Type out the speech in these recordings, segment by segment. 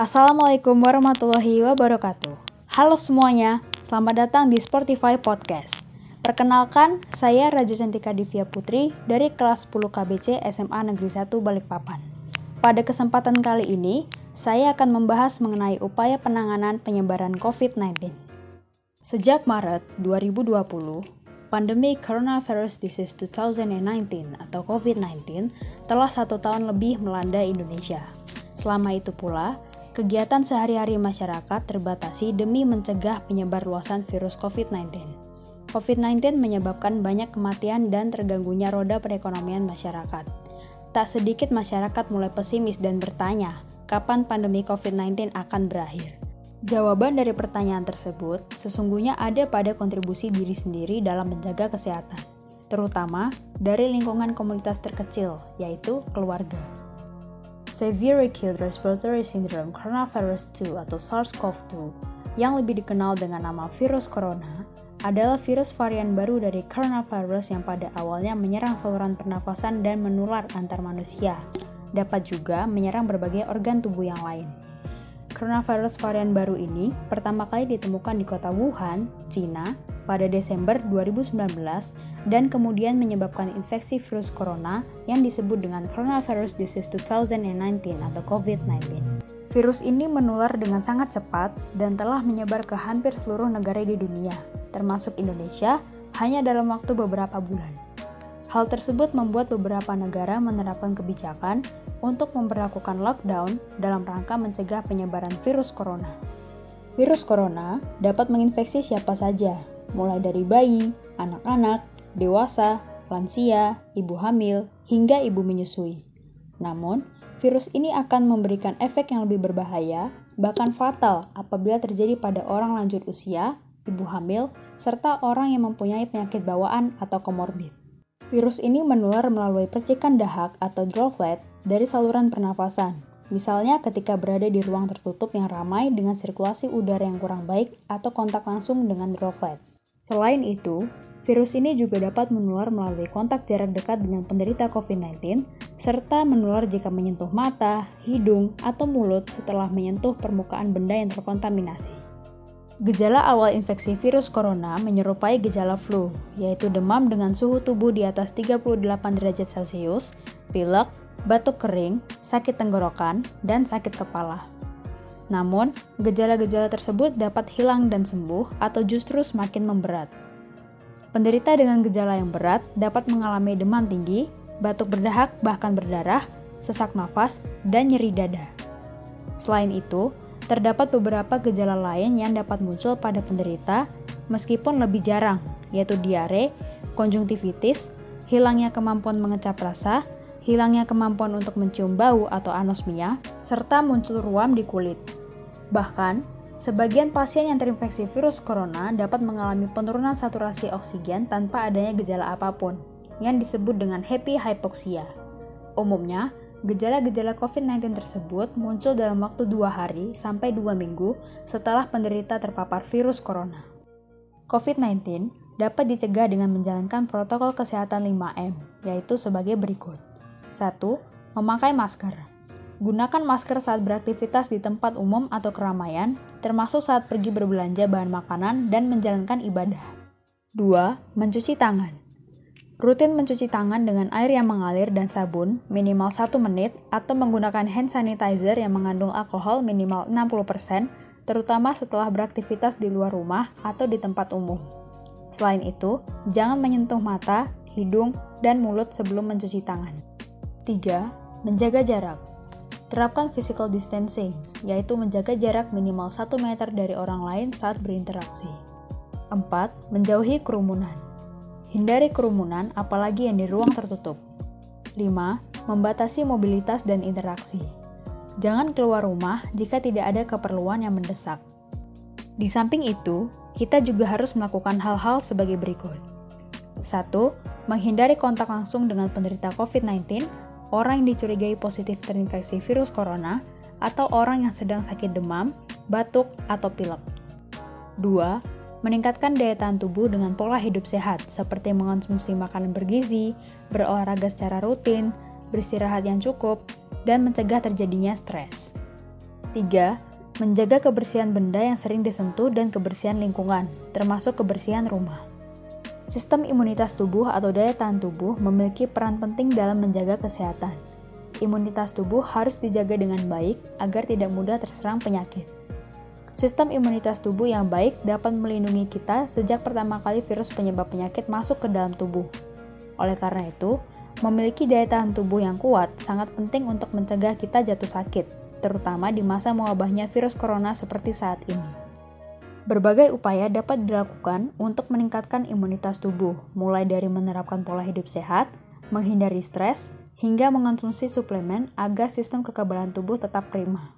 Assalamualaikum warahmatullahi wabarakatuh. Halo semuanya, selamat datang di Spotify Podcast. Perkenalkan, saya Raja Cantika Divya Putri dari kelas 10 KBC SMA Negeri 1 Balikpapan. Pada kesempatan kali ini, saya akan membahas mengenai upaya penanganan penyebaran COVID-19. Sejak Maret 2020, pandemi Coronavirus Disease 2019 atau COVID-19 telah satu tahun lebih melanda Indonesia. Selama itu pula, kegiatan sehari-hari masyarakat terbatasi demi mencegah penyebar luasan virus COVID-19. COVID-19 menyebabkan banyak kematian dan terganggunya roda perekonomian masyarakat. Tak sedikit masyarakat mulai pesimis dan bertanya, kapan pandemi COVID-19 akan berakhir? Jawaban dari pertanyaan tersebut sesungguhnya ada pada kontribusi diri sendiri dalam menjaga kesehatan, terutama dari lingkungan komunitas terkecil, yaitu keluarga. Severe Acute Respiratory Syndrome Coronavirus 2 atau SARS-CoV-2 yang lebih dikenal dengan nama virus corona adalah virus varian baru dari coronavirus yang pada awalnya menyerang saluran pernafasan dan menular antar manusia. Dapat juga menyerang berbagai organ tubuh yang lain. Coronavirus varian baru ini pertama kali ditemukan di kota Wuhan, Cina, pada Desember 2019 dan kemudian menyebabkan infeksi virus corona yang disebut dengan Coronavirus Disease 2019 atau COVID-19. Virus ini menular dengan sangat cepat dan telah menyebar ke hampir seluruh negara di dunia, termasuk Indonesia, hanya dalam waktu beberapa bulan. Hal tersebut membuat beberapa negara menerapkan kebijakan untuk memperlakukan lockdown dalam rangka mencegah penyebaran virus corona. Virus corona dapat menginfeksi siapa saja, mulai dari bayi, anak-anak, dewasa, lansia, ibu hamil, hingga ibu menyusui. Namun, virus ini akan memberikan efek yang lebih berbahaya, bahkan fatal apabila terjadi pada orang lanjut usia, ibu hamil, serta orang yang mempunyai penyakit bawaan atau komorbid. Virus ini menular melalui percikan dahak atau droplet dari saluran pernafasan, misalnya ketika berada di ruang tertutup yang ramai dengan sirkulasi udara yang kurang baik atau kontak langsung dengan droplet. Selain itu, virus ini juga dapat menular melalui kontak jarak dekat dengan penderita COVID-19, serta menular jika menyentuh mata, hidung, atau mulut setelah menyentuh permukaan benda yang terkontaminasi. Gejala awal infeksi virus corona menyerupai gejala flu, yaitu demam dengan suhu tubuh di atas 38 derajat Celcius, pilek, batuk kering, sakit tenggorokan, dan sakit kepala. Namun, gejala-gejala tersebut dapat hilang dan sembuh atau justru semakin memberat. Penderita dengan gejala yang berat dapat mengalami demam tinggi, batuk berdahak bahkan berdarah, sesak nafas, dan nyeri dada. Selain itu, terdapat beberapa gejala lain yang dapat muncul pada penderita meskipun lebih jarang, yaitu diare, konjungtivitis, hilangnya kemampuan mengecap rasa, hilangnya kemampuan untuk mencium bau atau anosmia, serta muncul ruam di kulit. Bahkan, sebagian pasien yang terinfeksi virus corona dapat mengalami penurunan saturasi oksigen tanpa adanya gejala apa pun, yang disebut dengan happy hypoxia. Umumnya, gejala-gejala COVID-19 tersebut muncul dalam waktu dua hari sampai dua minggu setelah penderita terpapar virus corona. COVID-19 dapat dicegah dengan menjalankan protokol kesehatan 5M, yaitu sebagai berikut. 1. Memakai masker. Gunakan masker saat beraktivitas di tempat umum atau keramaian, termasuk saat pergi berbelanja bahan makanan dan menjalankan ibadah. 2. Mencuci tangan. Rutin mencuci tangan dengan air yang mengalir dan sabun minimal 1 menit atau menggunakan hand sanitizer yang mengandung alkohol minimal 60%, terutama setelah beraktivitas di luar rumah atau di tempat umum. Selain itu, jangan menyentuh mata, hidung, dan mulut sebelum mencuci tangan. 3. Menjaga jarak. Terapkan physical distancing, yaitu menjaga jarak minimal 1 meter dari orang lain saat berinteraksi. 4. Menjauhi kerumunan. Hindari kerumunan, apalagi yang di ruang tertutup. 5. Membatasi mobilitas dan interaksi. Jangan keluar rumah jika tidak ada keperluan yang mendesak. Di samping itu, kita juga harus melakukan hal-hal sebagai berikut. 1. Menghindari kontak langsung dengan penderita COVID-19 orang yang dicurigai positif terinfeksi virus corona, atau orang yang sedang sakit demam, batuk, atau pilek. 2. Meningkatkan daya tahan tubuh dengan pola hidup sehat, seperti mengonsumsi makanan bergizi, berolahraga secara rutin, beristirahat yang cukup, dan mencegah terjadinya stres. 3. Menjaga kebersihan benda yang sering disentuh dan kebersihan lingkungan, termasuk kebersihan rumah. Sistem imunitas tubuh atau daya tahan tubuh memiliki peran penting dalam menjaga kesehatan. Imunitas tubuh harus dijaga dengan baik agar tidak mudah terserang penyakit. Sistem imunitas tubuh yang baik dapat melindungi kita sejak pertama kali virus penyebab penyakit masuk ke dalam tubuh. Oleh karena itu, memiliki daya tahan tubuh yang kuat sangat penting untuk mencegah kita jatuh sakit, terutama di masa mewabahnya virus corona seperti saat ini. Berbagai upaya dapat dilakukan untuk meningkatkan imunitas tubuh, mulai dari menerapkan pola hidup sehat, menghindari stres, hingga mengonsumsi suplemen agar sistem kekebalan tubuh tetap prima.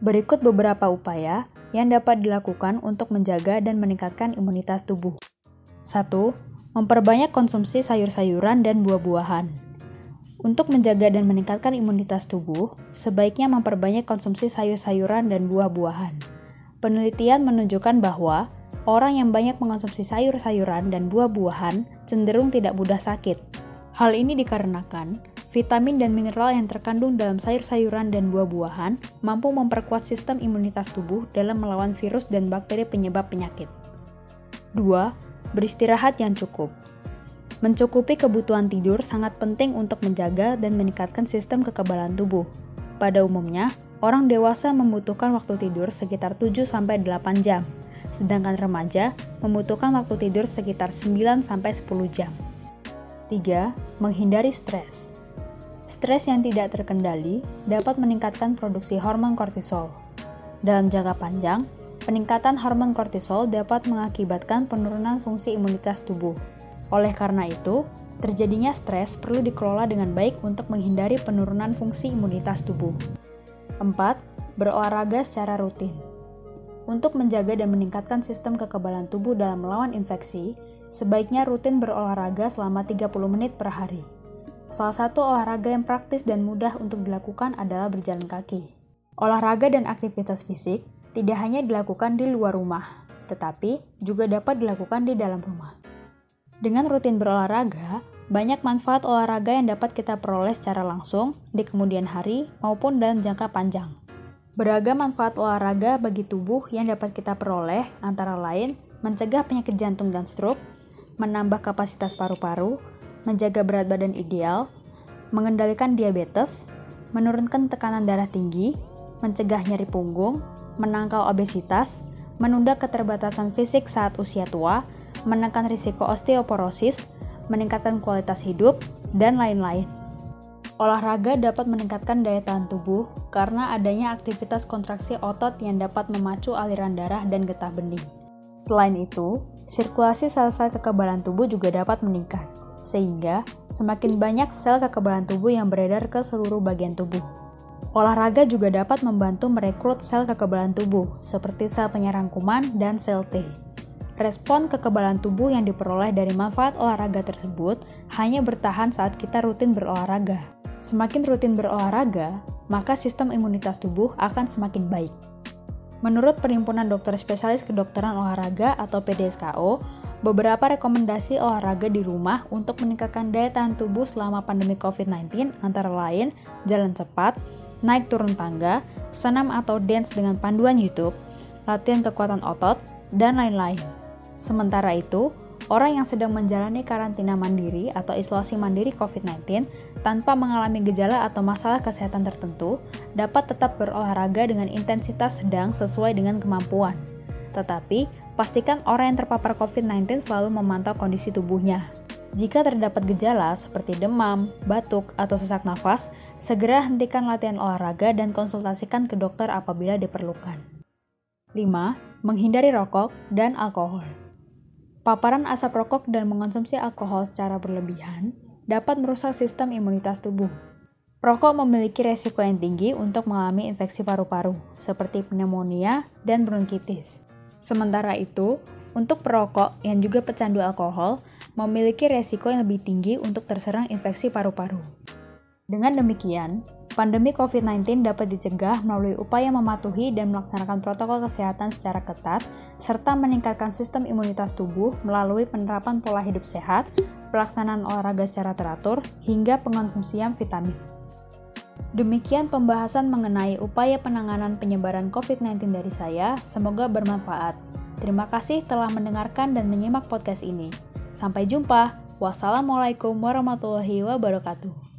Berikut beberapa upaya yang dapat dilakukan untuk menjaga dan meningkatkan imunitas tubuh. 1. Memperbanyak konsumsi sayur-sayuran dan buah-buahan. Untuk menjaga dan meningkatkan imunitas tubuh, sebaiknya memperbanyak konsumsi sayur-sayuran dan buah-buahan. Penelitian menunjukkan bahwa orang yang banyak mengonsumsi sayur-sayuran dan buah-buahan cenderung tidak mudah sakit. Hal ini dikarenakan vitamin dan mineral yang terkandung dalam sayur-sayuran dan buah-buahan mampu memperkuat sistem imunitas tubuh dalam melawan virus dan bakteri penyebab penyakit. 2. Beristirahat yang cukup. Mencukupi kebutuhan tidur sangat penting untuk menjaga dan meningkatkan sistem kekebalan tubuh. Pada umumnya, orang dewasa membutuhkan waktu tidur sekitar 7-8 jam, sedangkan remaja membutuhkan waktu tidur sekitar 9-10 jam. 3. Menghindari stres. Stres yang tidak terkendali dapat meningkatkan produksi hormon kortisol. Dalam jangka panjang, peningkatan hormon kortisol dapat mengakibatkan penurunan fungsi imunitas tubuh, oleh karena itu, terjadinya stres perlu dikelola dengan baik untuk menghindari penurunan fungsi imunitas tubuh. 4. Berolahraga secara rutin. Untuk menjaga dan meningkatkan sistem kekebalan tubuh dalam melawan infeksi, sebaiknya rutin berolahraga selama 30 menit per hari. Salah satu olahraga yang praktis dan mudah untuk dilakukan adalah berjalan kaki. Olahraga dan aktivitas fisik tidak hanya dilakukan di luar rumah, tetapi juga dapat dilakukan di dalam rumah. Dengan rutin berolahraga, banyak manfaat olahraga yang dapat kita peroleh secara langsung di kemudian hari maupun dalam jangka panjang. Beragam manfaat olahraga bagi tubuh yang dapat kita peroleh antara lain mencegah penyakit jantung dan stroke, menambah kapasitas paru-paru, menjaga berat badan ideal, mengendalikan diabetes, menurunkan tekanan darah tinggi, mencegah nyeri punggung, menangkal obesitas, menunda keterbatasan fisik saat usia tua, menekan risiko osteoporosis, meningkatkan kualitas hidup, dan lain-lain. Olahraga dapat meningkatkan daya tahan tubuh karena adanya aktivitas kontraksi otot yang dapat memacu aliran darah dan getah bening. Selain itu, sirkulasi sel-sel kekebalan tubuh juga dapat meningkat, sehingga semakin banyak sel kekebalan tubuh yang beredar ke seluruh bagian tubuh. Olahraga juga dapat membantu merekrut sel kekebalan tubuh, seperti sel penyerang kuman dan sel T. Respon kekebalan tubuh yang diperoleh dari manfaat olahraga tersebut hanya bertahan saat kita rutin berolahraga. Semakin rutin berolahraga, maka sistem imunitas tubuh akan semakin baik. Menurut Perhimpunan Dokter Spesialis Kedokteran Olahraga atau PDSKO, beberapa rekomendasi olahraga di rumah untuk meningkatkan daya tahan tubuh selama pandemi COVID-19 antara lain jalan cepat, naik turun tangga, senam atau dance dengan panduan YouTube, latihan kekuatan otot, dan lain-lain. Sementara itu, orang yang sedang menjalani karantina mandiri atau isolasi mandiri COVID-19 tanpa mengalami gejala atau masalah kesehatan tertentu dapat tetap berolahraga dengan intensitas sedang sesuai dengan kemampuan. Tetapi, pastikan orang yang terpapar COVID-19 selalu memantau kondisi tubuhnya. Jika terdapat gejala seperti demam, batuk, atau sesak nafas, segera hentikan latihan olahraga dan konsultasikan ke dokter apabila diperlukan. 5. Menghindari rokok dan alkohol. Paparan asap rokok dan mengonsumsi alkohol secara berlebihan dapat merusak sistem imunitas tubuh. Rokok memiliki resiko yang tinggi untuk mengalami infeksi paru-paru, seperti pneumonia dan bronkitis. Sementara itu, untuk perokok yang juga pecandu alkohol memiliki resiko yang lebih tinggi untuk terserang infeksi paru-paru. Dengan demikian, Pandemi COVID-19 dapat dicegah melalui upaya mematuhi dan melaksanakan protokol kesehatan secara ketat, serta meningkatkan sistem imunitas tubuh melalui penerapan pola hidup sehat, pelaksanaan olahraga secara teratur, hingga pengonsumsian vitamin. Demikian pembahasan mengenai upaya penanganan penyebaran COVID-19 dari saya. Semoga bermanfaat. Terima kasih telah mendengarkan dan menyimak podcast ini. Sampai jumpa. Wassalamualaikum warahmatullahi wabarakatuh.